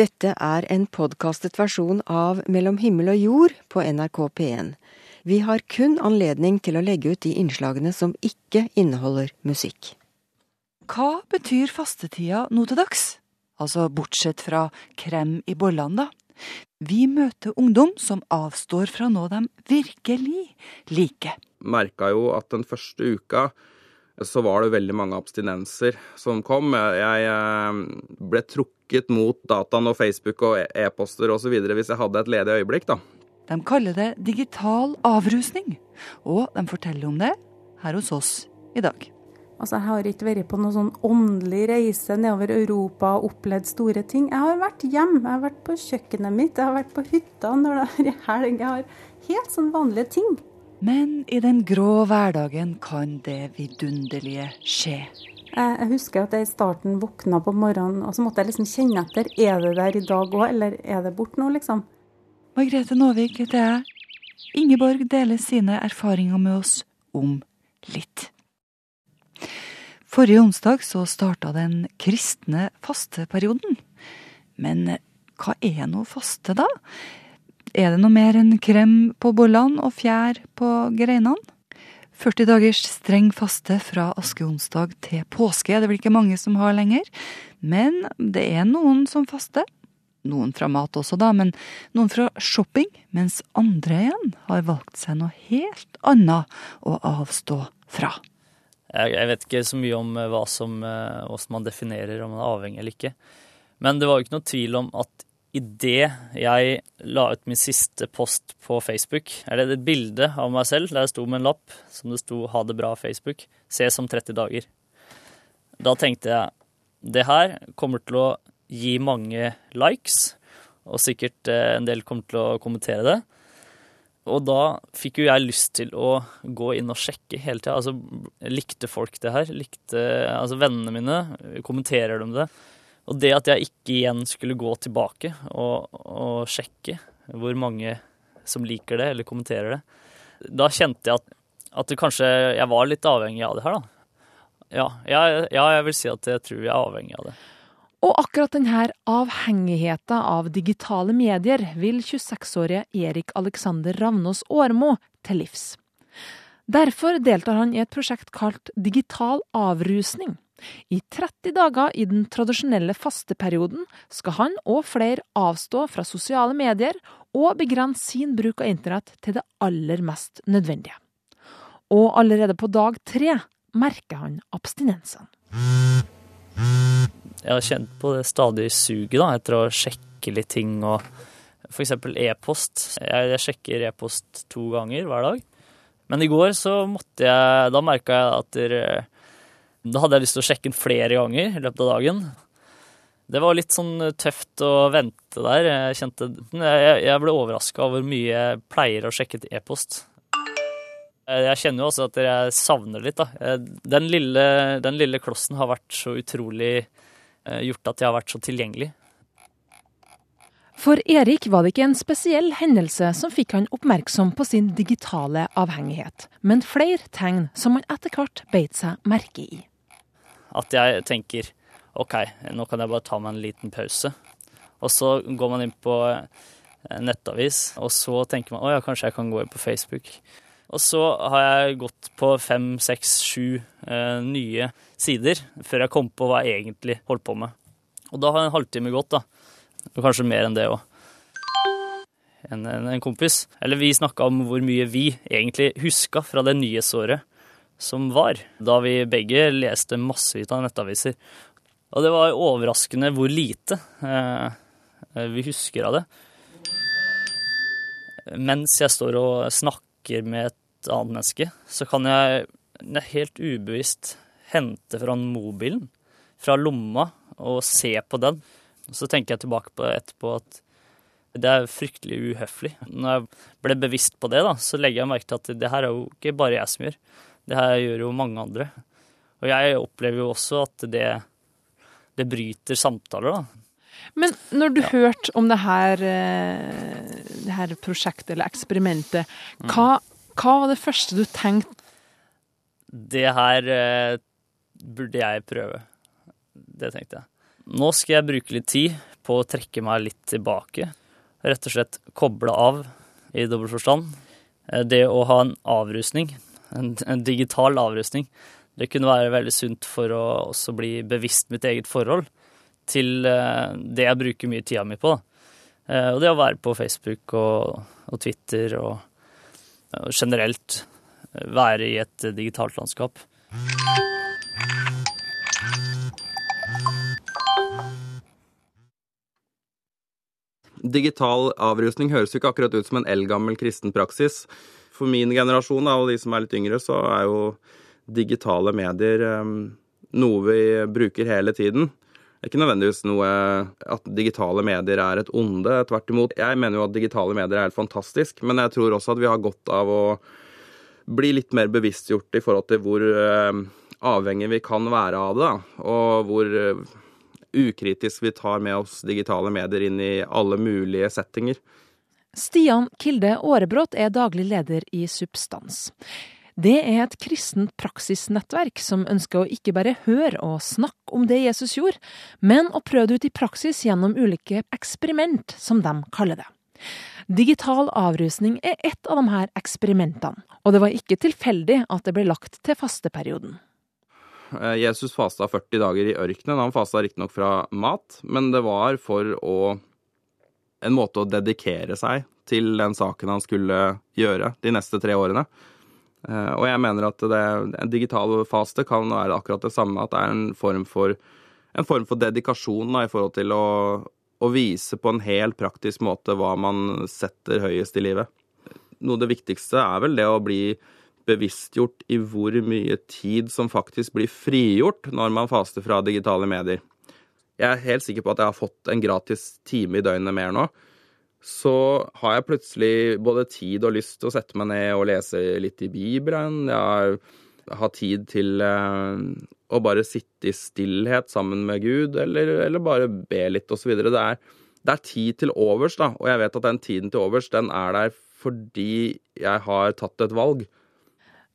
Dette er en podkastet versjon av Mellom himmel og jord på NRK P1. Vi har kun anledning til å legge ut de innslagene som ikke inneholder musikk. Hva betyr fastetida nå til dags? Altså bortsett fra krem i bollene, da. Vi møter ungdom som avstår fra noe de virkelig liker. Merka jo at den første uka så var det veldig mange abstinenser som kom. Jeg eh, ble trukket mot dataen og Facebook og e-poster osv. hvis jeg hadde et ledig øyeblikk, da. De kaller det digital avrusning, og de forteller om det her hos oss i dag. Altså, Jeg har ikke vært på noen sånn åndelig reise nedover Europa og opplevd store ting. Jeg har vært hjemme, jeg har vært på kjøkkenet mitt, jeg har vært på hytta når det er helg. Jeg har helt sånn vanlige ting. Men i den grå hverdagen kan det vidunderlige skje. Jeg husker at jeg i starten våkna på morgenen, og så måtte jeg liksom kjenne etter. Er det der i dag òg, eller er det borte nå, liksom? Margrethe Nåvik heter jeg. Ingeborg deler sine erfaringer med oss om litt. Forrige onsdag så starta den kristne fasteperioden. Men hva er nå faste, da? Er det noe mer enn krem på bollene og fjær på greinene? 40 dagers streng faste fra askeonsdag til påske er det vel ikke mange som har lenger. Men det er noen som faster. Noen fra mat også, da, men noen fra shopping. Mens andre igjen har valgt seg noe helt annet å avstå fra. Jeg, vet ikke så mye om hva som, hvordan man definerer om man er avhengig eller ikke. Men det var jo ikke noe tvil om at idet jeg la ut min siste post på Facebook, eller et bilde av meg selv der jeg sto med en lapp som det sto 'Ha det bra, Facebook', ses om 30 dager. Da tenkte jeg det her kommer til å gi mange likes, og sikkert en del kommer til å kommentere det. Og da fikk jo jeg lyst til å gå inn og sjekke hele tida. Altså, likte folk det her? Likte altså vennene mine? Kommenterer de det? Og det at jeg ikke igjen skulle gå tilbake og, og, sjekke hvor mange som liker det eller kommenterer det, da kjente jeg at, at kanskje jeg var litt avhengig av det her, da. Ja, jeg, ja, jeg vil si at jeg tror jeg er avhengig av det. Og akkurat denne avhengigheten av digitale medier vil 26-årige Erik Alexander Ravnås Årmo til livs. Derfor deltar han i et prosjekt kalt Digital avrusning. I 30 dager i den tradisjonelle fasteperioden skal han og flere avstå fra sosiale medier og begrense sin bruk av internett til det aller mest nødvendige. Og allerede på dag tre merker han abstinensene. Jeg har kjent på det stadige suget etter å sjekke litt ting og f.eks. e-post. Jeg, jeg sjekker e-post to ganger hver dag. Men i går så måtte jeg Da merka jeg at da hadde jeg lyst til å sjekke den flere ganger i løpet av dagen. Det var litt sånn tøft å vente der. Jeg, kjente, jeg ble overraska over hvor mye jeg pleier å sjekke til e-post. Jeg kjenner jo også at jeg savner litt, da. Den lille, den lille klossen har vært så utrolig gjort at jeg har vært så tilgjengelig. For Erik var det ikke en spesiell hendelse som fikk han oppmerksom på sin digitale avhengighet, men flere tegn som han etter hvert beit seg merke i. At jeg tenker OK, nå kan jeg bare ta meg en liten pause. Og så går man inn på nettavis, og så tenker man å ja, kanskje jeg kan gå inn på Facebook. Og så har jeg gått på fem, seks, sju eh, nye sider før jeg kom på hva jeg egentlig holdt på med. Og da har en halvtime gått, da. Og kanskje mer enn det òg. En, en, en, kompis, eller vi snakka om hvor mye vi egentlig huska fra det nyhetsåret som var, da vi begge leste massevis av nettaviser. Og det var overraskende hvor lite eh, vi husker av det. Mens jeg står og snakker med et annet menneske, så kan jeg helt ubevisst hente fra mobilen, fra lomma, og se på den. Så tenker jeg tilbake på etterpå at det er fryktelig uhøflig. Når jeg ble bevisst på det, da, så legger jeg merke til at det her er jo ikke bare jeg som gjør. Det her gjør jo mange andre. Og jeg opplever jo også at det, det bryter samtaler, da. Men når du ja. hørte om det her, det her, prosjektet eller eksperimentet, hva, hva, var det første du tenkte? Det her eh, burde jeg prøve. Det tenkte jeg. Nå skal jeg bruke litt tid på å trekke meg litt tilbake. Rett og slett koble av i dobbelt forstand. Eh, det å ha en avrusning, en, en digital avrustning. det kunne være veldig sunt for å også bli bevisst mitt eget forhold til eh, det jeg bruker mye tida mi på. Eh, og det å være på Facebook og, og Twitter og, og generelt være i et digitalt landskap. Digital avrusning høres jo ikke akkurat ut som en eldgammel kristen praksis. For min generasjon og de som er litt yngre, så er jo digitale medier um, noe vi bruker hele tiden. Det er ikke nødvendigvis noe at digitale medier er et onde. Tvert imot. Jeg mener jo at digitale medier er helt fantastisk, men jeg tror også at vi har godt av å bli litt mer bevisstgjort i forhold til hvor uh, avhengig vi kan være av det, og hvor uh, ukritisk vi tar med oss digitale medier inn i alle mulige settinger. Stian Kilde Aarebrot er daglig leder i Substans. Det er et kristent praksisnettverk som ønsker å ikke bare høre og snakke om det Jesus gjorde, men å prøve det ut i praksis gjennom ulike eksperiment, som de kaller det. Digital avrusning er et av de her eksperimentene, og det var ikke tilfeldig at det ble lagt til fasteperioden. Eh, Jesus fasta 40 dager i ørkenen. Han fasta riktignok fra mat, men det var for å En måte å dedikere seg til den saken han skulle gjøre de neste tre årene. Eh, og jeg mener at det, en digital faste kan være akkurat det samme. At det er en form for, en form for dedikasjon da, i forhold til å, å vise på en helt praktisk måte hva man setter høyest i livet. Noe av det viktigste er vel det å bli bevisstgjort i hvor mye tid som faktisk blir frigjort når man faster fra digitale medier. Jeg er helt sikker på at jeg har fått en gratis time i døgnet mer nå. Så har jeg plutselig både tid og lyst til å sette meg ned og lese litt i Bibelen. Jeg har tid til eh, å bare sitte i stillhet sammen med Gud, eller, eller bare be litt osv. Det, er, det er tid til overs, da. Og jeg vet at den tiden til overs, den er der fordi jeg har tatt et valg.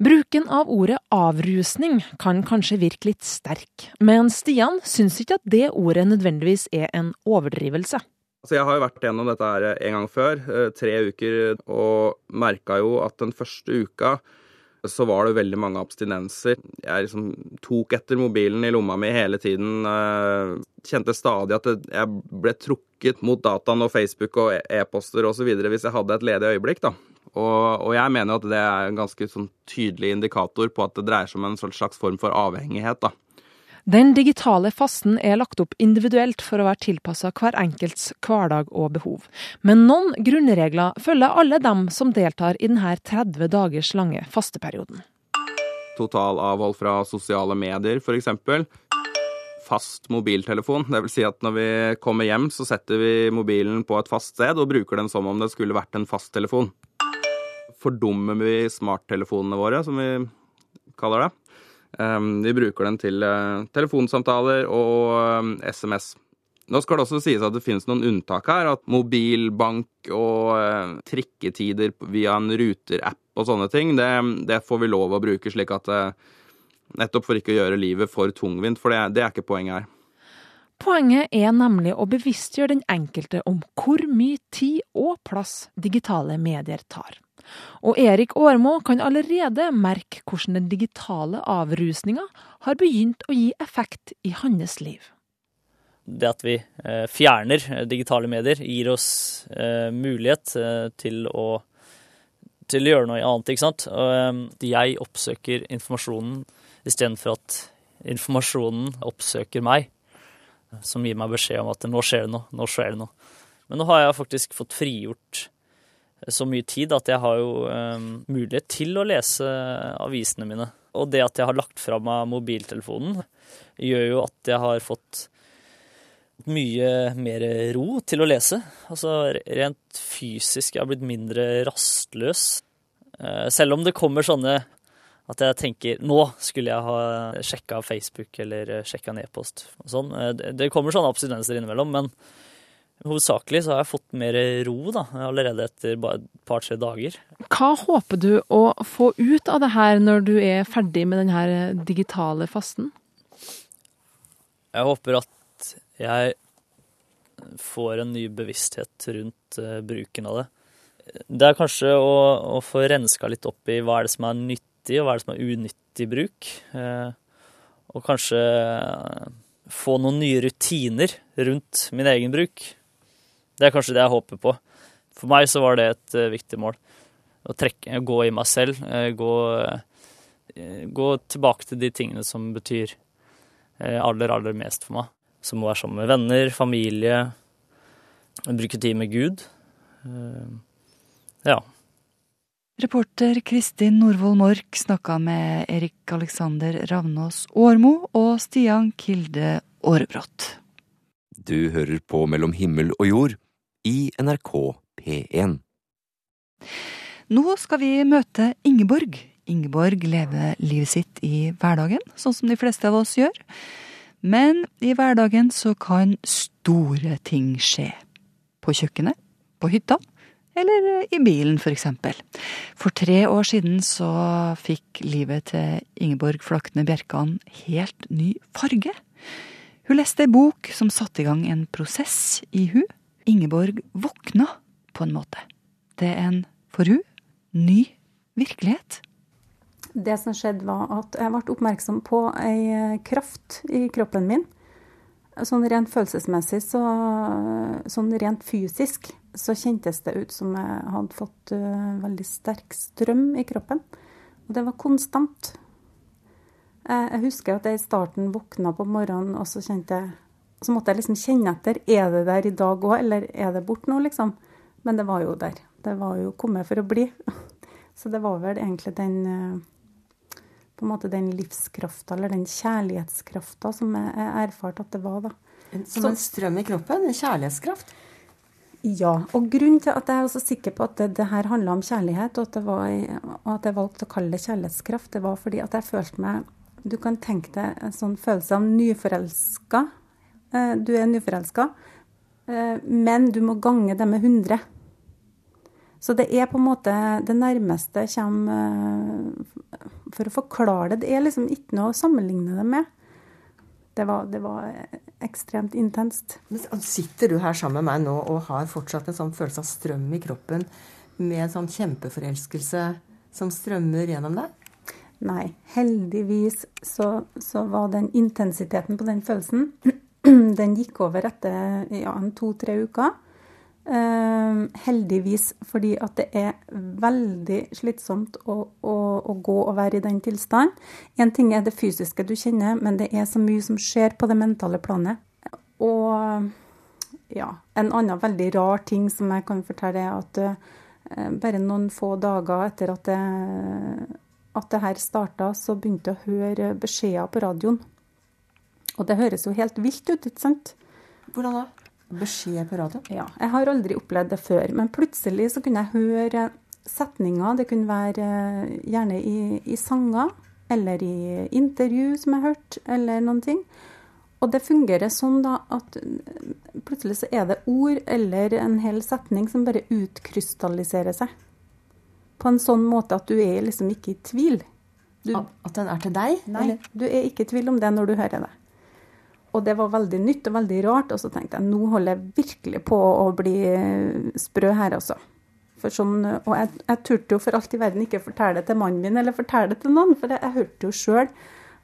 Bruken av ordet avrusning kan kanskje virke litt sterk, men Stian syns ikke at det ordet nødvendigvis er en overdrivelse. Altså jeg har jo vært gjennom dette her en gang før, eh, tre uker, og merka jo at den første uka så var det veldig mange abstinenser. Jeg liksom tok etter mobilen i lomma mi hele tiden. Eh, kjente stadig at jeg ble trukket mot dataen og Facebook og e-poster osv. hvis jeg hadde et ledig øyeblikk. da. Og, og, jeg mener at det er en ganske sånn tydelig indikator på at det dreier seg om en slags form for avhengighet. da. Den digitale fasten er lagt opp individuelt for å være tilpassa hver enkelts hverdag og behov. Men noen grunnregler følger alle dem som deltar i denne 30 dagers lange fasteperioden. Totalavhold fra sosiale medier, f.eks. Fast mobiltelefon. Det vil si at når vi kommer hjem, så setter vi mobilen på et fast sted og bruker den som om det skulle vært en fasttelefon fordummer vi smarttelefonene våre, som vi kaller det. Ehm, vi bruker den til eh, telefonsamtaler og SMS. Ehm, Nå skal det også sies at det finnes noen unntak her. At mobilbank og eh, trikketider via en Ruter-app og sånne ting, det, det, får vi lov å bruke slik at eh, Nettopp for ikke å gjøre livet for tungvint, for det, det er ikke poenget her. Poenget er nemlig å bevisstgjøre den enkelte om hvor mye tid og plass digitale medier tar. Og Erik Årmo kan allerede merke hvordan den digitale avrusninga har begynt å gi effekt i hans liv. Det at vi eh, fjerner digitale medier, gir oss eh, mulighet eh, til å, til å gjøre noe annet, ikke sant. Jeg oppsøker informasjonen istedenfor at informasjonen oppsøker meg. Som gir meg beskjed om at nå skjer det noe, nå skjer det noe. Men nå har jeg faktisk fått frigjort så mye tid at jeg har jo um, mulighet til å lese avisene mine. Og det at jeg har lagt fra meg mobiltelefonen, gjør jo at jeg har fått mye mer ro til å lese. Altså rent fysisk. Jeg har blitt mindre rastløs. Uh, selv om det kommer sånne at jeg tenker nå skulle jeg ha sjekka Facebook eller sjekka en e-post og sånn. Det kommer sånne abstinenser innimellom, men Hovedsakelig så har jeg fått mer ro da, allerede etter bare et par-tre dager. Hva håper du å få ut av det her når du er ferdig med denne digitale fasten? Jeg håper at Jeg får en ny bevissthet rundt uh, bruken av det. Det er kanskje å, å, få renska litt opp i hva er det som er nyttig, og hva er det som er unyttig bruk. Uh, og kanskje uh, få noen nye rutiner rundt min egen bruk. Det er kanskje det jeg håper på. For meg så var det et viktig mål. Å trekke, gå i meg selv. Gå, gå tilbake til de tingene som betyr aller, aller mest for meg som å være sammen med venner, familie, bruke tid med Gud. Eh, ja. Reporter Kristin Norvoll Mork snakka med Erik Alexander Ravnås Årmo og Stian Kilde Aarebrot. Du hører på Mellom himmel og jord i NRK P1. Nå skal vi møte Ingeborg. Ingeborg lever livet sitt i hverdagen, sånn som de fleste av oss gjør. Men i hverdagen så kan store ting skje. På kjøkkenet, på hytta, eller i bilen for eksempel. For tre år siden så fikk livet til Ingeborg Flakne Bjerkan helt ny farge. Hun leste ei bok som satte i gang en prosess i hun. Ingeborg våkna på en måte. Det er en, for hun, ny virkelighet. Det som skjedde, var at jeg ble oppmerksom på ei eh, kraft i kroppen min. Sånn rent følelsesmessig, så, sånn rent fysisk, så kjentes det ut som jeg hadde fått uh, veldig sterk strøm i kroppen. Og det var konstant. Jeg, husker at jeg i starten våkna på morgenen, og så kjente jeg Så måtte jeg liksom kjenne etter. Er det der i dag òg, eller er det borte nå, liksom? Men det var jo der. Det var jo kommet for å bli. Så det var vel egentlig den uh, på en måte den livskrafta eller den kjærlighetskrafta som jeg erfarte at det var. da. Som en strøm i kroppen? En kjærlighetskraft? Ja. Og grunnen til at jeg er så sikker på at det, det her handla om kjærlighet, og at, var, og at, jeg valgte å kalle det kjærlighetskraft, det var fordi at jeg følte meg Du kan tenke deg en sånn følelse av nyforelska. Eh, du er nyforelska, eh, men du må gange det med 100. Så det er på en måte det nærmeste kommer eh, For å forklare det, det er liksom ikke noe å sammenligne det med. Det var, det var ekstremt intenst. Sitter du her sammen med meg nå og har fortsatt en sånn følelse av strøm i kroppen med en sånn kjempeforelskelse som strømmer gjennom deg? Nei. Heldigvis så, så var den intensiteten på den følelsen Den gikk over etter ja, to-tre uker. Uh, heldigvis, fordi at det er veldig slitsomt å, å, å, gå og være i den tilstanden. Én ting er det fysiske du kjenner, men det er så mye som skjer på det mentale planet. Og ja, en annen veldig rar ting som jeg kan fortelle, er at uh, bare noen få dager etter at det, at det her starta, så begynte jeg å høre beskjeder på radioen. Og det høres jo helt vilt ut, ikke sant? Hvordan da? Beskjed på radio? Ja. Jeg har aldri opplevd det før. Men plutselig så kunne jeg høre setninger. Det kunne være eh, gjerne i, i sanger eller i intervju som jeg har hørt, eller noen ting. Og det fungerer sånn da at eh, plutselig så er det ord eller en hel setning som bare utkrystalliserer seg. På en sånn måte at du er liksom ikke i tvil. Du, at den er til deg? Nei, eller? du er ikke i tvil om det når du hører det. Og det var veldig nytt og veldig rart. Og så tenkte jeg nå holder jeg virkelig på å bli sprø her, altså. Sånn, og jeg, jeg turte jo for alt i verden ikke fortelle det til mannen min eller fortelle det til noen, for jeg, jeg hørte jo sjøl.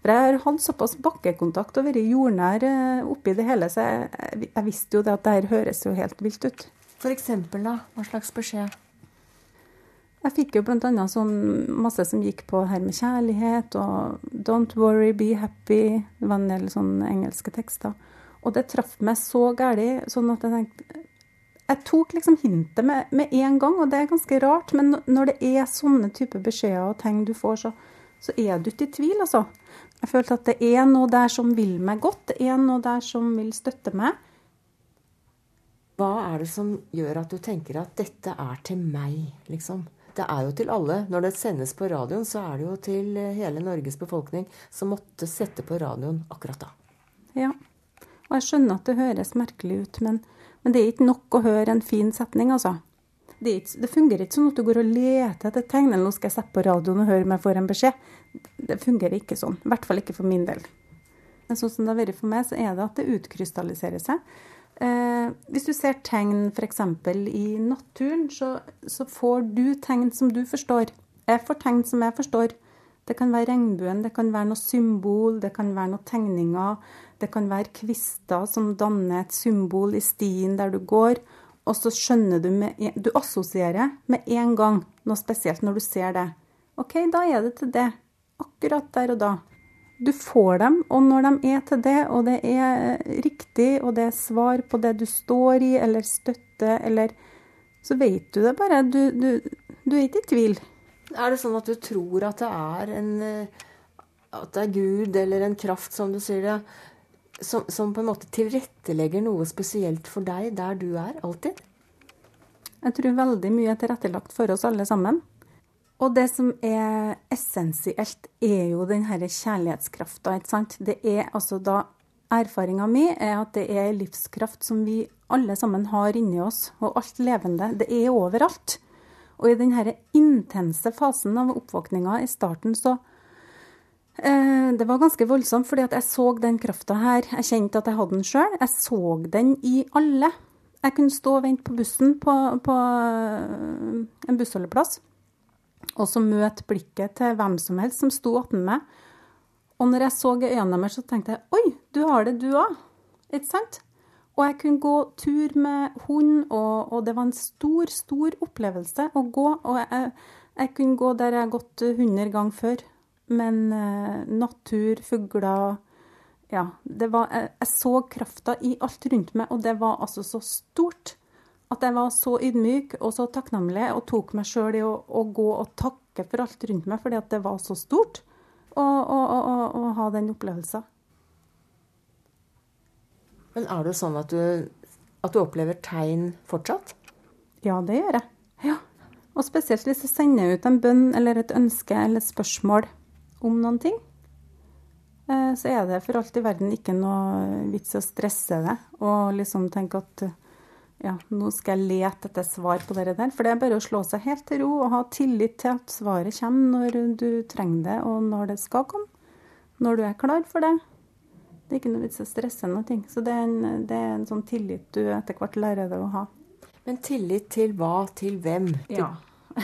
For jeg har hatt såpass bakkekontakt og vært jordnær eh, oppi det hele, så jeg, jeg visste jo det at det her høres jo helt vilt ut. For eksempel, da? Hva slags beskjed? Jeg fikk jo bl.a. sånn masse som gikk på her med kjærlighet og 'don't worry, be happy'. Det var en del sånne engelske tekster. Og det traff meg så galt, sånn at jeg tenkte Jeg tok liksom hintet med, med en gang, og det er ganske rart. Men når det er sånne type beskjeder og ting du får, så, så er du ikke i tvil, altså. Jeg følte at det er noe der som vil meg godt. Det er noe der som vil støtte meg. Hva er det som gjør at du tenker at dette er til meg, liksom? Det er jo til alle. Når det sendes på radioen, så er det jo til eh, hele Norges befolkning som måtte sette på radioen akkurat da. Ja. Og jeg skjønner at det høres merkelig ut, men, men det er ikke nok å høre en fin setning, altså. Det, ikke, det, fungerer ikke sånn at du går og leter etter tegn. Eller nå skal jeg sette på radioen og høre om jeg får en beskjed. Det fungerer ikke sånn. I hvert fall ikke for min del. Men sånn som det har vært for meg, så er det at det utkrystalliserer seg. Eh, hvis du ser tegn f.eks. i naturen, så, så, får du tegn som du forstår. Jeg får tegn som jeg forstår. Det kan være regnbuen, det kan være noe symbol, det kan være noen tegninger. Det kan være kvister som danner et symbol i stien der du går. Og så skjønner du med Du assosierer med en gang noe spesielt når du ser det. OK, da er det til det. Akkurat der og da. Du får dem, og når de er til det, og det er riktig, og det er svar på det du står i, eller støtte, eller Så vet du det bare. Du, du, du er ikke i tvil. Er det sånn at du tror at det er en At det er Gud eller en kraft, som du sier det, som, som, på en måte tilrettelegger noe spesielt for deg der du er, alltid? Jeg tror veldig mye er tilrettelagt for oss alle sammen. Og det som er essensielt, er jo den her kjærlighetskrafta. ikke sant? Det er altså da Erfaringa mi er at det er livskraft som vi alle sammen har inni oss. Og alt levende. Det er overalt. Og i denne intense fasen av oppvåkninga i starten, så Eh, det var ganske voldsomt, fordi at jeg så den krafta her. Jeg kjente at jeg hadde den sjøl. Jeg så den i alle. Jeg kunne stå og vente på bussen på, på eh, en bussholdeplass, og så møte blikket til hvem som helst som sto attmed meg. Og når jeg så øynene deres, så tenkte jeg oi, du har det du òg. Ikke sant? Og jeg kunne gå tur med hund, og, og, det var en stor, stor opplevelse å gå. Og jeg, jeg kunne gå der jeg har gått 100 ganger før. Men eh, natur, fugler Ja. Var, jeg, jeg, så krafta i alt rundt meg, og det var altså så stort. At jeg var så ydmyk og så takknemlig og tok meg sjøl i å, å, gå og takke for alt rundt meg, fordi at det var så stort å, ha den opplevelsen. Men er det sånn at du, at du opplever tegn fortsatt? Ja, det gjør jeg. Ja. Og spesielt hvis jeg sender ut en bønn eller et ønske eller et spørsmål om noen ting, eh, så er det for alt i verden ikke noe vits å stresse det og liksom tenke at ja, nå skal jeg lete etter svar på det der. For det er bare å slå seg helt til ro og ha tillit til at svaret kommer når du trenger det, og når det skal komme. Når du er klar for det. Det er ikke noe vits å stresse noe. Så det er, en, det er en sånn tillit du etter hvert lærer deg å ha. Men tillit til hva? Til hvem? Ja.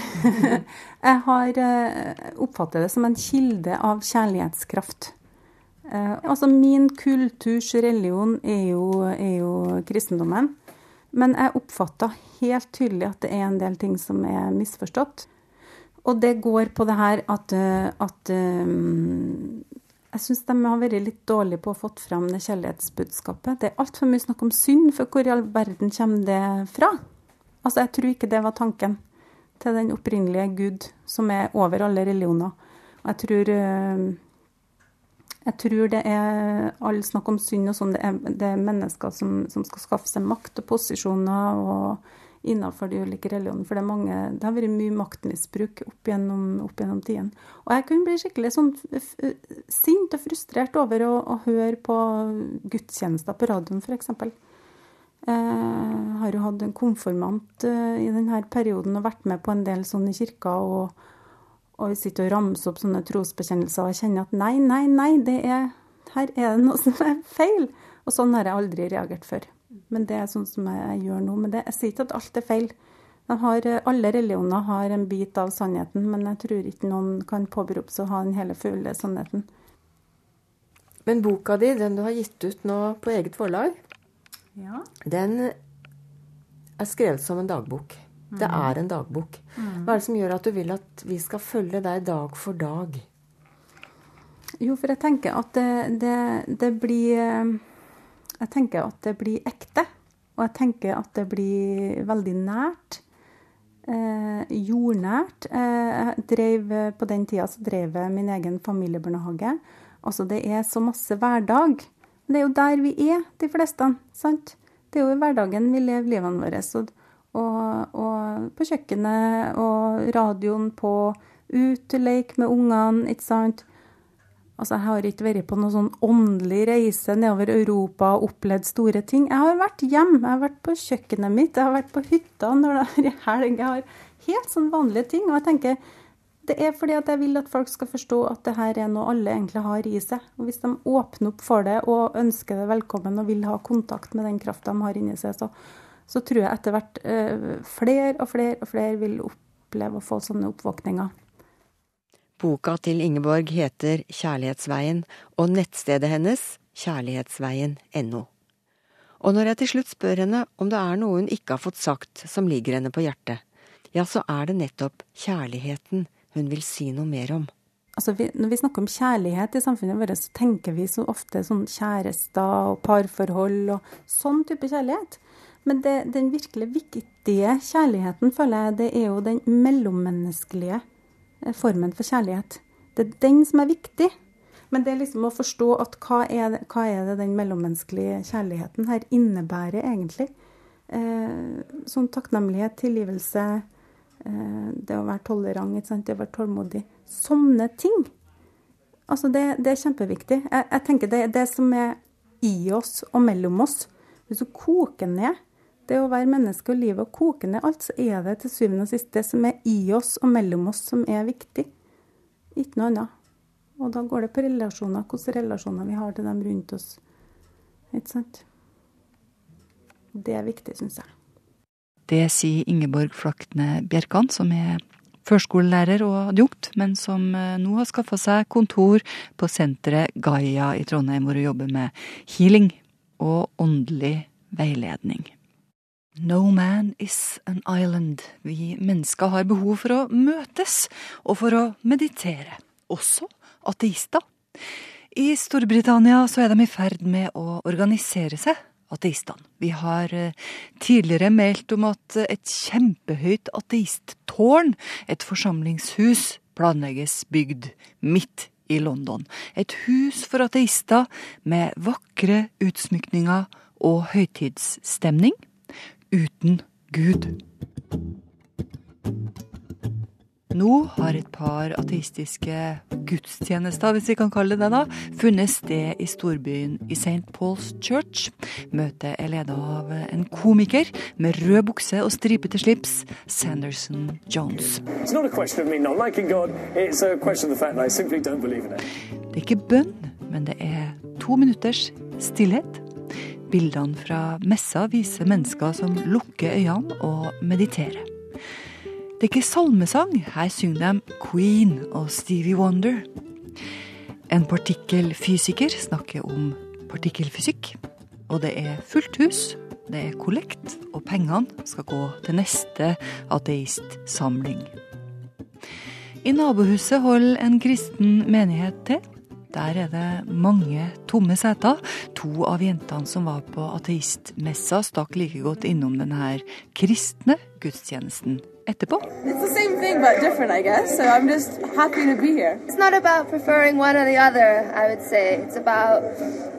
jeg har oppfatter oppfattet det som en kilde av kjærlighetskraft. Eh, altså min kulturs religion er jo, er jo kristendommen. Men jeg oppfatter helt tydelig at det er en del ting som er misforstått. Og det går på det her at, at um, jeg syns de har vært litt dårlige på å få fram det kjærlighetsbudskapet. Det er altfor mye snakk om synd, for hvor i all verden kommer det fra? Altså, Jeg tror ikke det var tanken til den opprinnelige Gud, som er over alle religioner. Og jeg tror, eh, jeg tror det er all snakk om synd og sånn, det, det, er mennesker som, som, skal skaffe seg makt og posisjoner og innenfor de ulike religionene. For det, er mange, det har vært mye maktmisbruk opp gjennom, gjennom tiden. Og jeg kunne bli skikkelig sånn sint og frustrert over å, å høre på gudstjenester på radioen, f.eks. Jeg eh, har jo hatt en konfirmant eh, i denne perioden og vært med på en del sånne kirker. Og, og sitter og ramser opp sånne trosbekjennelser og kjenner at nei, nei, nei, det er, her er det noe som er feil. Og sånn har jeg aldri reagert før. Men det er sånn som jeg, jeg gjør nå. Men det, jeg sier ikke at alt er feil. Har, alle religioner har en bit av sannheten, men jeg tror ikke noen kan påberope seg å ha den hele fulle sannheten. Men boka di, den du har gitt ut nå på eget forlag, ja. Den er skrevet som en dagbok. Mm. Det er en dagbok. Mm. Hva er det som gjør at du vil at vi skal følge deg dag for dag? Jo, for jeg tenker at det, det, det blir Jeg tenker at det blir ekte. Og jeg tenker at det blir veldig nært. Eh, jordnært. Eh, drev, på den tida så drev jeg min egen familiebarnehage. Altså, det er så masse hverdag. Det er jo der vi er, de fleste. sant? Det er jo i hverdagen vi lever livene våre. Og, og, og, på kjøkkenet og radioen på, utelek med ungene, ikke sant. Altså, Jeg har ikke vært på noen sånn åndelig reise nedover Europa og opplevd store ting. Jeg har vært hjemme, jeg har vært på kjøkkenet mitt, jeg har vært på hytta når det er helg. Jeg har helt sånn vanlige ting. Og jeg tenker Det er fordi at jeg vil at folk skal forstå at det her er noe alle egentlig har i seg. Og Hvis de åpner opp for det og ønsker det velkommen og vil ha kontakt med den krafta de har inni seg, så, så, tror jeg etter hvert uh, flere og flere og flere vil oppleve å få sånne oppvåkninger. Boka til Ingeborg heter Kjærlighetsveien, og nettstedet hennes kjærlighetsveien.no. Og når jeg til slutt spør henne om det er noe hun ikke har fått sagt som ligger henne på hjertet, ja, så er det nettopp kjærligheten hun vil si noe mer om. Altså, vi, når vi snakker om kjærlighet i samfunnet vårt, så tenker vi så ofte sånn kjærester og parforhold og sånn type kjærlighet. Men det, den virkelig viktige kjærligheten, føler jeg, det er jo den mellommenneskelige eh, formen for kjærlighet. Det er den som er viktig. Men det er liksom å forstå at hva er det, hva er det den mellommenneskelige kjærligheten her innebærer, egentlig. Eh, sånn takknemlighet, tilgivelse, Eh, det å være tolerant, det å være tålmodig. Sånne ting. Altså det, det er kjempeviktig. Jeg, jeg, tenker det det som er i oss og mellom oss. Hvis du koker ned det å være menneske og livet og koke ned alt, så er det til syvende og sist det som er i oss og mellom oss, som er viktig. Ikke noe annet. Og da går det på relasjoner, hvilke relasjoner vi har til dem rundt oss. Ikke sant? Det er viktig, syns jeg. Det sier Ingeborg Flakne Bjerkan, som er førskolelærer og adjunkt, men som eh, nå har skaffa seg kontor på senteret Gaia i Trondheim, hvor hun jobber med healing og åndelig veiledning. No man is an island. Vi mennesker har behov for å møtes og for å meditere. Også ateister. I Storbritannia så er de i ferd med å organisere seg ateistene. Vi har eh, tidligere meldt om at et kjempehøyt ateisttårn, et forsamlingshus, planlegges bygd midt i London. Et hus for ateister med vakre utsmykninger og høytidsstemning, uten Gud. Nå har et par ateistiske gudstjenester, hvis vi kan kalle det det, da, funnet sted i storbyen i St. Paul's Church. Møtet er ledet av en komiker med rød bukse og stripete slips, Sanderson Jones. Det er ikke bønn, men det er to minutters stillhet. Bildene fra messa viser mennesker som lukker øynene og mediterer. Det er ikke salmesang, her synger de Queen og Stevie Wonder. En partikkelfysiker snakker om partikkelfysikk. Og det er fullt hus, det er kollekt, og pengene skal gå til neste ateistsamling. I nabohuset holder en kristen menighet til. Der er det mange tomme seter. To av jentene som var på ateistmessa, stakk like godt innom denne kristne gudstjenesten etterpå. It's the same thing but different, I guess. So I'm just happy to be here. It's not about preferring one or the other, I would say. It's about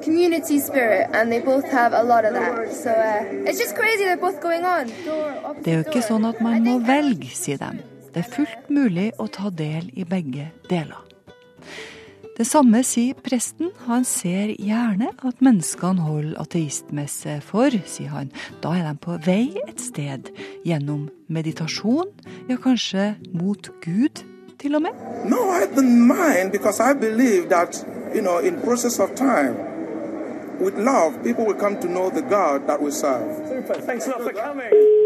community spirit, and they both have a lot of that. So uh, it's just crazy they're both going on. Det er jo ikke sånn at man må velge, sier de. Det er fullt mulig å ta del i begge deler. Det samme sier presten. Han ser gjerne at menneskene holder ateistmesse, for, sier han, da er de på vei et sted gjennom meditasjon, ja, kanskje mot Gud til og med? No, I don't mind because I believe that, you know, in process of time, with love, people will come to know the God that we serve. Super. Thanks a lot for coming.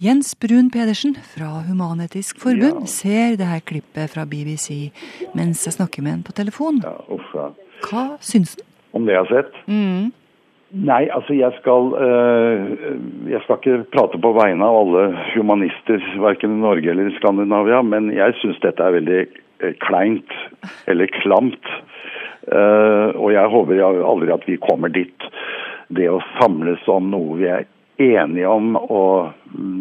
Jens Brun Pedersen fra Human-Etisk Forbund ja. ser det her klippet fra BBC mens jeg snakker med han på telefon. Ja, uffa. Hva syns han? Om det jeg har sett? Mm. Nei, altså jeg skal øh, Jeg skal ikke prate på vegne av alle humanister, verken i Norge eller i Skandinavia, men jeg syns dette er veldig øh, kleint, eller klamt. Uh, og jeg håper aldri at vi kommer dit. Det å samles om noe vi er enige om å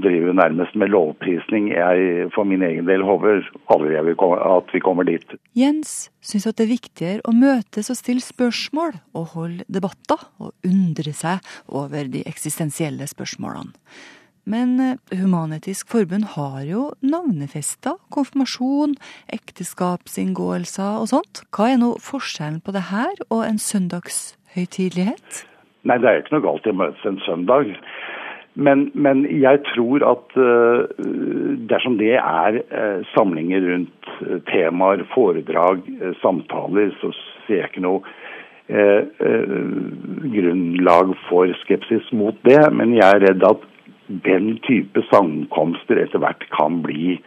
drive nærmest med lovprisning. Jeg for min egen del håper aldri at vi kommer dit. Jens syns at det er viktigere å møtes og stille spørsmål og holde debatter og undre seg over de eksistensielle spørsmålene. Men eh, Human-Etisk Forbund har jo navnefester, konfirmasjon, ekteskapsinngåelser og sånt. Hva er nå forskjellen på det her og en søndagshøytidelighet? Nei, det er ikke noe galt i å møtes en søndag. Men, men, jeg tror at uh, dersom det er uh, samlinger rundt uh, temaer, foredrag, samtaler, så ser jeg ikke noe grunnlag for skepsis mot det. Men jeg er redd at den type sammenkomster etter hvert kan bli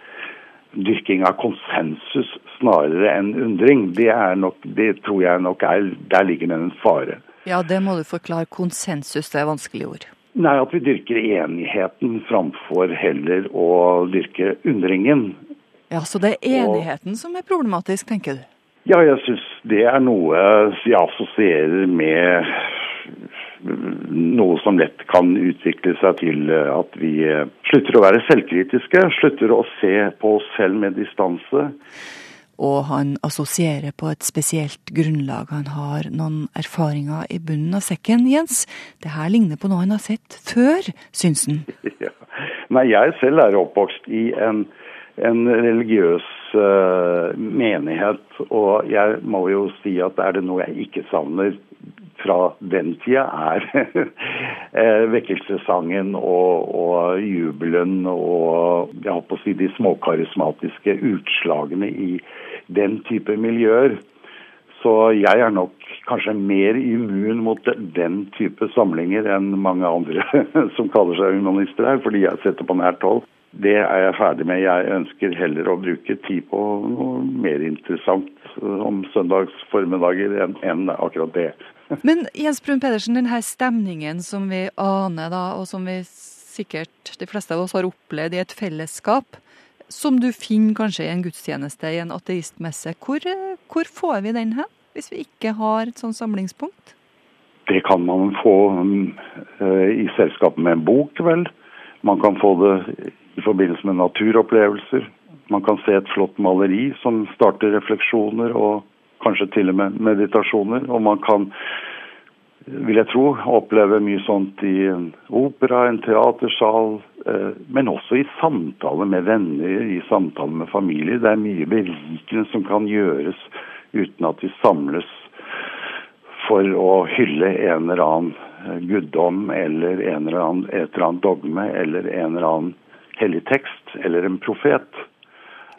dyrking av konsensus snarere enn undring. Det, nok, det tror jeg nok er Der ligger det en fare. Ja, det må du forklare. Konsensus, det er vanskelige ord. Nei, at vi dyrker enigheten framfor heller å dyrke undringen. Ja, Så det er enigheten og, som er problematisk, tenker du? Ja, jeg syns det er noe jeg assosierer med noe som lett kan utvikle seg til at vi slutter å være selvkritiske, slutter å se på oss selv med distanse og han assosierer på et spesielt grunnlag. Han har noen erfaringer i bunnen av sekken. Jens, det her ligner på noe han har sett før, syns han. Ja. Nei, jeg selv er oppvokst i en, en religiøs uh, menighet, og jeg må jo si at er det noe jeg ikke savner fra den tida, er eh, vekkelsessangen og, og, jubelen og jeg håper å si de småkarismatiske utslagene i den type miljøer. Så jeg er nok kanskje mer immun mot den type samlinger enn mange andre som kaller seg humanister her, fordi jeg setter på nært hold. Det er jeg ferdig med. Jeg ønsker heller å bruke tid på noe mer interessant om søndagsformiddager enn akkurat det. Men Jens Brun Pedersen, denne stemningen som vi aner, da, og som vi sikkert de fleste av oss har opplevd i et fellesskap, som du finner kanskje i en gudstjeneste, i en ateistmesse. Hvor, hvor får vi den hen, hvis vi ikke har et sånt samlingspunkt? Det kan man få uh, i selskap med en bok, vel. Man kan få det i forbindelse med naturopplevelser. Man kan se et flott maleri som starter refleksjoner og kanskje til og med meditasjoner. Og man kan vil jeg tro, oppleve mye sånt i en opera, en teatersal, eh, men også i samtale med venner, i samtale med familie. Det er mye berikende som kan gjøres uten at vi samles for å hylle en eller annen eh, guddom eller eller annen, et eller annet dogme eller en eller annen hellig tekst eller en profet.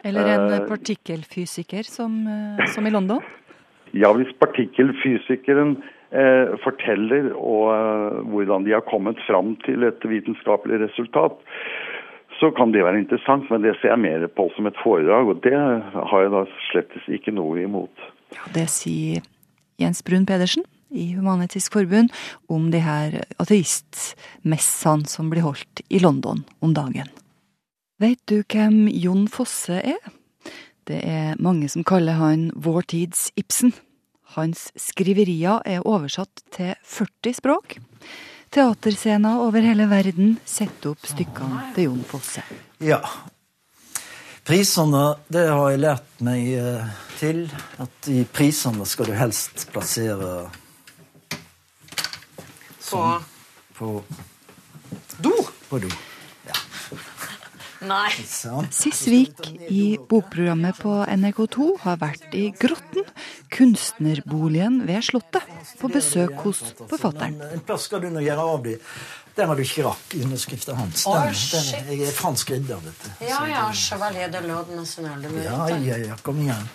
Eller en eh, partikkelfysiker som, som i London? Ja, hvis partikkelfysikeren eh, forteller og eh, hvordan de har kommet fram til et vitenskapelig resultat, så kan det være interessant, men det ser jeg mer på som et foredrag, og det har jeg da slettes ikke noe imot. Det sier Jens Brun Pedersen i Human-Etisk Forbund om de her ateistmessene som blir holdt i London om dagen. Vet du hvem Jon Fosse er? Det er mange som kaller han vår tids Ibsen. Hans skriverier er oversatt til 40 språk. Teaterscener over hele verden setter opp stykkene til Jon Fosse. Ja. Prisene, det har jeg lært meg eh, til. At i prisene skal du helst plassere På På do? På do. Nei. Sissvik i bokprogrammet på NRK2 har vært i Grotten, kunstnerboligen ved Slottet, på besøk hos forfatteren. En plass skal du nå gjøre av dem. Der har du ikke rakk underskriften hans. Den, den, jeg er fransk ridder, vet du. Ja, ja. Chevalier de Lode National. Ja, ja, ja, kom igjen.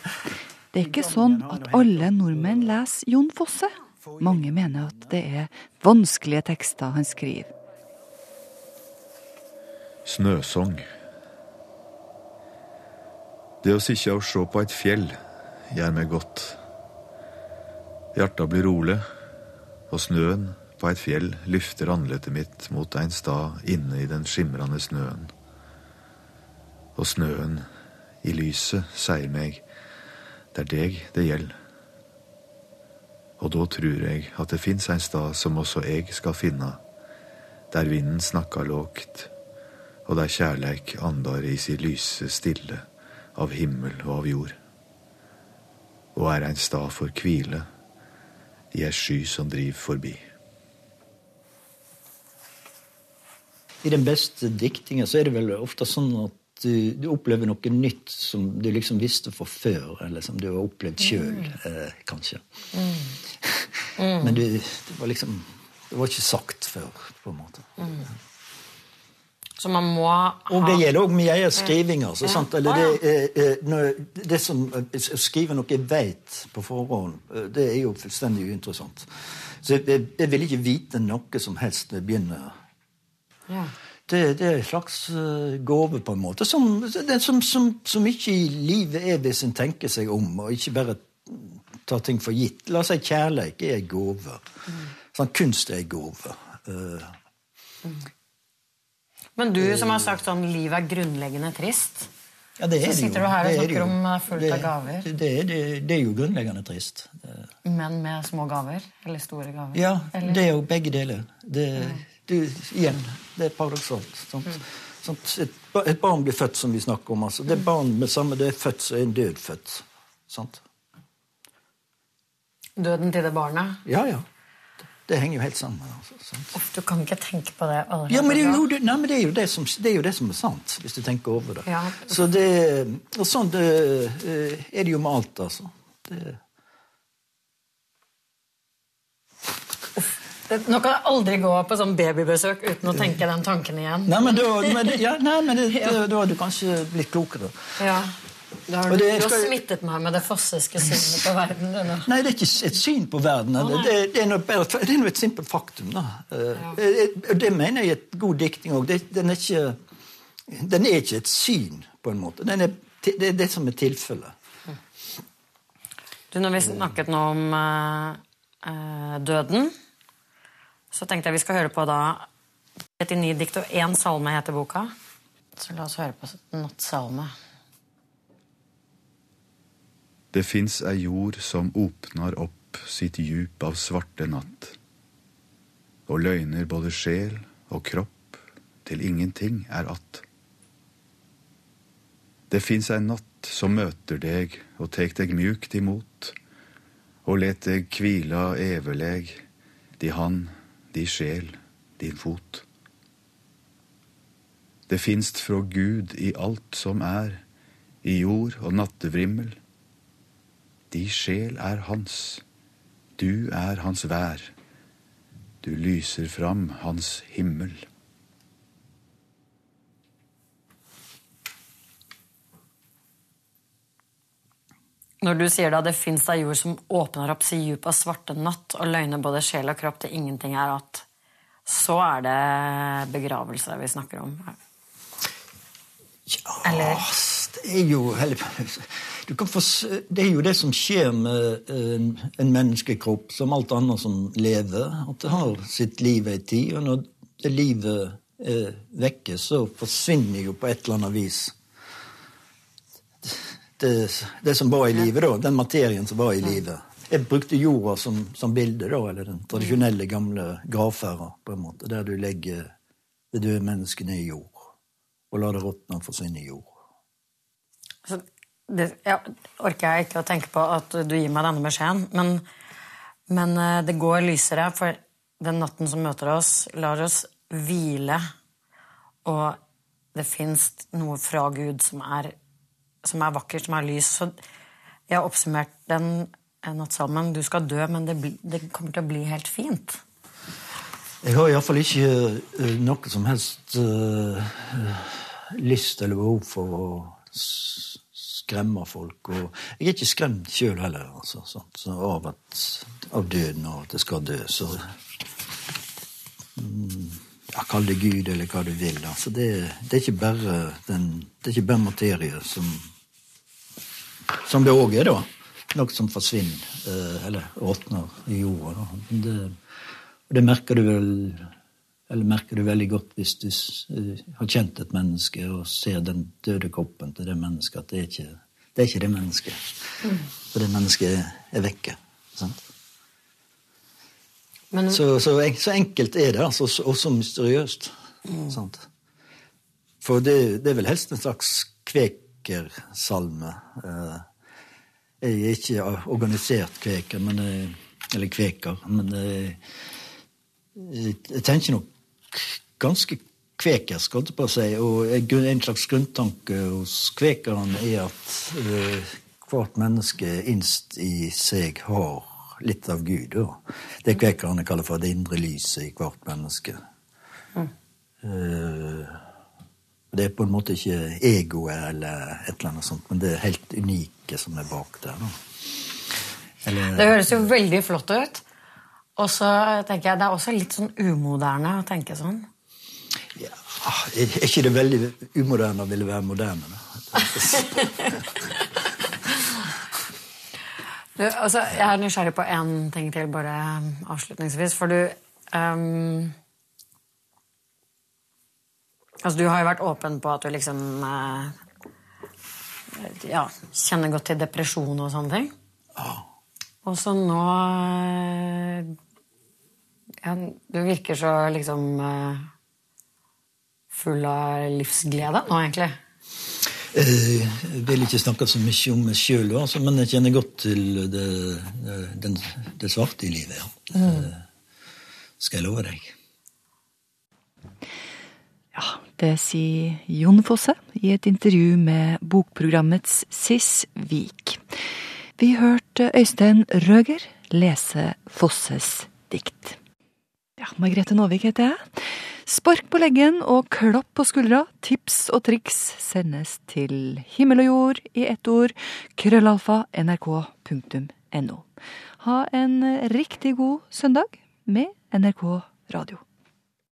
Det er ikke sånn at alle nordmenn leser Jon Fosse. Mange mener at det er vanskelige tekster han skriver. Snøsong det å sitte og se på et fjell gjør meg godt. Hjarta blir rolig, og snøen på et fjell lyfter andletet mitt mot en stad inne i den skimrende snøen. Og snøen i lyset sier meg det er deg det gjelder. Og da tror jeg at det fins en stad som også jeg skal finne, der vinden snakker lågt, og der kjærleik andar i si lyse stille av himmel og av jord, og er ein stad for hvile i ei sky som driver forbi. I den beste diktinga så er det vel ofte sånn at du, du, opplever noe nytt som du liksom visste fra før, eller som du har opplevd sjøl, mm. eh, kanskje. Mm. Mm. Men du, det var liksom Det var ikke sagt før, på en måte. Mm. Så man må ha Og det gjelder òg mye egen skriving. Altså, Ja. sant? Eller det, eh, eh, når- det som skriver noe jeg veit på forhånd, eh, det er jo fullstendig uinteressant. Så jeg, jeg, vil ikke vite noe som helst når jeg begynner. Ja. Det, det er en slags uh, gave, på en måte, som, det er som, som, som ikke i livet er hvis en tenker seg om, og ikke bare tar ting for gitt. La oss si kjærleik er en gave. Sånn, kunst er en gave. Eh, Men du som har sagt sånn livet er grunnleggende trist. Ja, det er Så det sitter jo. du her og er snakker om, eh, fullt det, av gaver. Det, det, det, det er jo grunnleggende trist. Men med små gaver? Eller store gaver? Ja, Eller? det er jo begge deler. Det, du, igjen, det er paradoksalt. Sånt, Mm. sånt, Et, et barn blir født, som vi snakker om. Altså. Det er barn med samme det er født, så er en død født. Sant? Døden til det barnet? Ja, ja. Det henger jo helt sammen. Altså. Uff, du kan ikke tenke på det. allerede. Ja, men det er jo det, nei, men det, er jo det, som, det er jo det som er sant, hvis du tenker over det. Ja. Så det, og sånn det, er det jo med alt, altså. Det, Nå kan jeg aldri gå på sånn babybesøk uten å tenke den tanken igjen. nei, men da, men, ja, nei, men det, det, da har du kanskje blitt klokere. Ja. Da har du, det du har smittet meg med det fossiske synet på verden. Denne. Nei, det er ikke et syn på verden. Oh, det, det, er noe, bare- det er noe et simpelt faktum. Da. Ja. eh, Det mener jeg er et god diktning òg. Den, den er ikke et syn, på en måte. Den er, det er det som er tilfellet. Du, når vi snakket nå om eh, eh, døden, så tenkte jeg vi skal høre på da 39 dikt og én salme heter boka. Så la oss høre på nattsalme. Det fins ei jord som åpnar opp sitt djup av svarte natt, og løgner både sjel og kropp til ingenting er att. Det fins ei natt som møter deg og tek deg mjukt imot, og let deg kvila everleg, di hand, di sjel, din fot. Det finst fra Gud i alt som er, i jord og nattevrimmel. Di sjel er hans, du er hans vær, du lyser fram hans himmel. Når du sier da det fins ei jord som åpner opp si djup av svarte natt og løgner både sjel og kropp til ingenting er att, så er det begravelse vi snakker om. Eller Det er jo heller- du kan få, s- Det er jo det som skjer med en, en menneskekropp, som alt annet som lever. At det har sitt liv ei tid, og når det livet er vekke, så forsvinner jo på et eller annet vis det, det som var i livet, da. Den materien som var i livet. Jeg brukte jorda som, som bilde, da, eller den tradisjonelle, gamle gravferda, på en måte, der du legger det døde mennesket ned i jord, og lar det råtne og forsvinne i jord. Så det ja, orker jeg ikke å tenke på at du gir meg denne beskjeden, men, men eh, det går lysere, for den natten som møter oss, lar oss hvile, og det fins noe fra Gud som er, som er vakkert, som er lys. Så jeg har oppsummert den natt nattsalmen. Du skal dø, men det, bli, det kommer til å bli helt fint. Jeg har iallfall ikke uh, noe som helst uh, lyst eller behov for å s skremme folk. Og jeg er ikke skremt sjøl heller, altså, sant? Så av, at, av døden og at det skal dø. Så mm, ja, Kall det Gud eller hva du vil. Altså, det, det, er den, det er ikke bare materie som Som det òg er, da. Noe som forsvinner, uh, eller råtner i jorda. Da. Det, det merker du vel eller merker du veldig godt hvis du uh, har kjent et menneske og ser den døde kroppen til det mennesket, at det er ikke det, er ikke det mennesket. Mm. For det mennesket er, vekke. Sant? Men, Så, så, så enkelt er det, altså, og så mysteriøst. Sant? For det, det er vel helst en slags kvekersalme. Eh, Jeg er ikke organisert kveker, men eller kveker, men jeg, jeg tenker nok ganske kvekersk, holdt jeg på å si. Og en slags grunntanke hos kvekerne er at eh, hvert menneske innst i seg har litt av Gud. Og Det kvekerne kaller for det indre lyset i hvert menneske. Eh, Det er på en måte ikke egoet eller et eller annet sånt, men det er helt unike som er bak der. Eller, det høres jo veldig flott ut. Og så tenker jeg det er også litt sånn umoderne å tenke sånn. Ja, er ikke det veldig umoderne å ville være moderne? Du, altså, jeg er nysgjerrig på én ting til, bare avslutningsvis. For du um, Altså, du har jo vært åpen på at du liksom uh, ja, kjenner godt til depresjon og sånne ting. Ja. Og så nå uh, ja, Du virker så liksom uh, full av livsglede nå, egentlig. Jeg vil ikke snakke så mye om meg sjøl, altså, men jeg kjenner godt til det, det, det svarte i livet. Ja. Mm. Skal jeg love deg. Ja, det sier Jon Fosse i et intervju med bokprogrammets Siss Vik. Vi hørte Øystein Røger lese Fosses dikt. Ja, Margrethe Nåvik heter jeg. Spark på leggen og klapp på skuldra, tips og triks sendes til himmel og jord i ett ord, krøllalfa nrk.no. Ha en riktig god søndag med NRK Radio.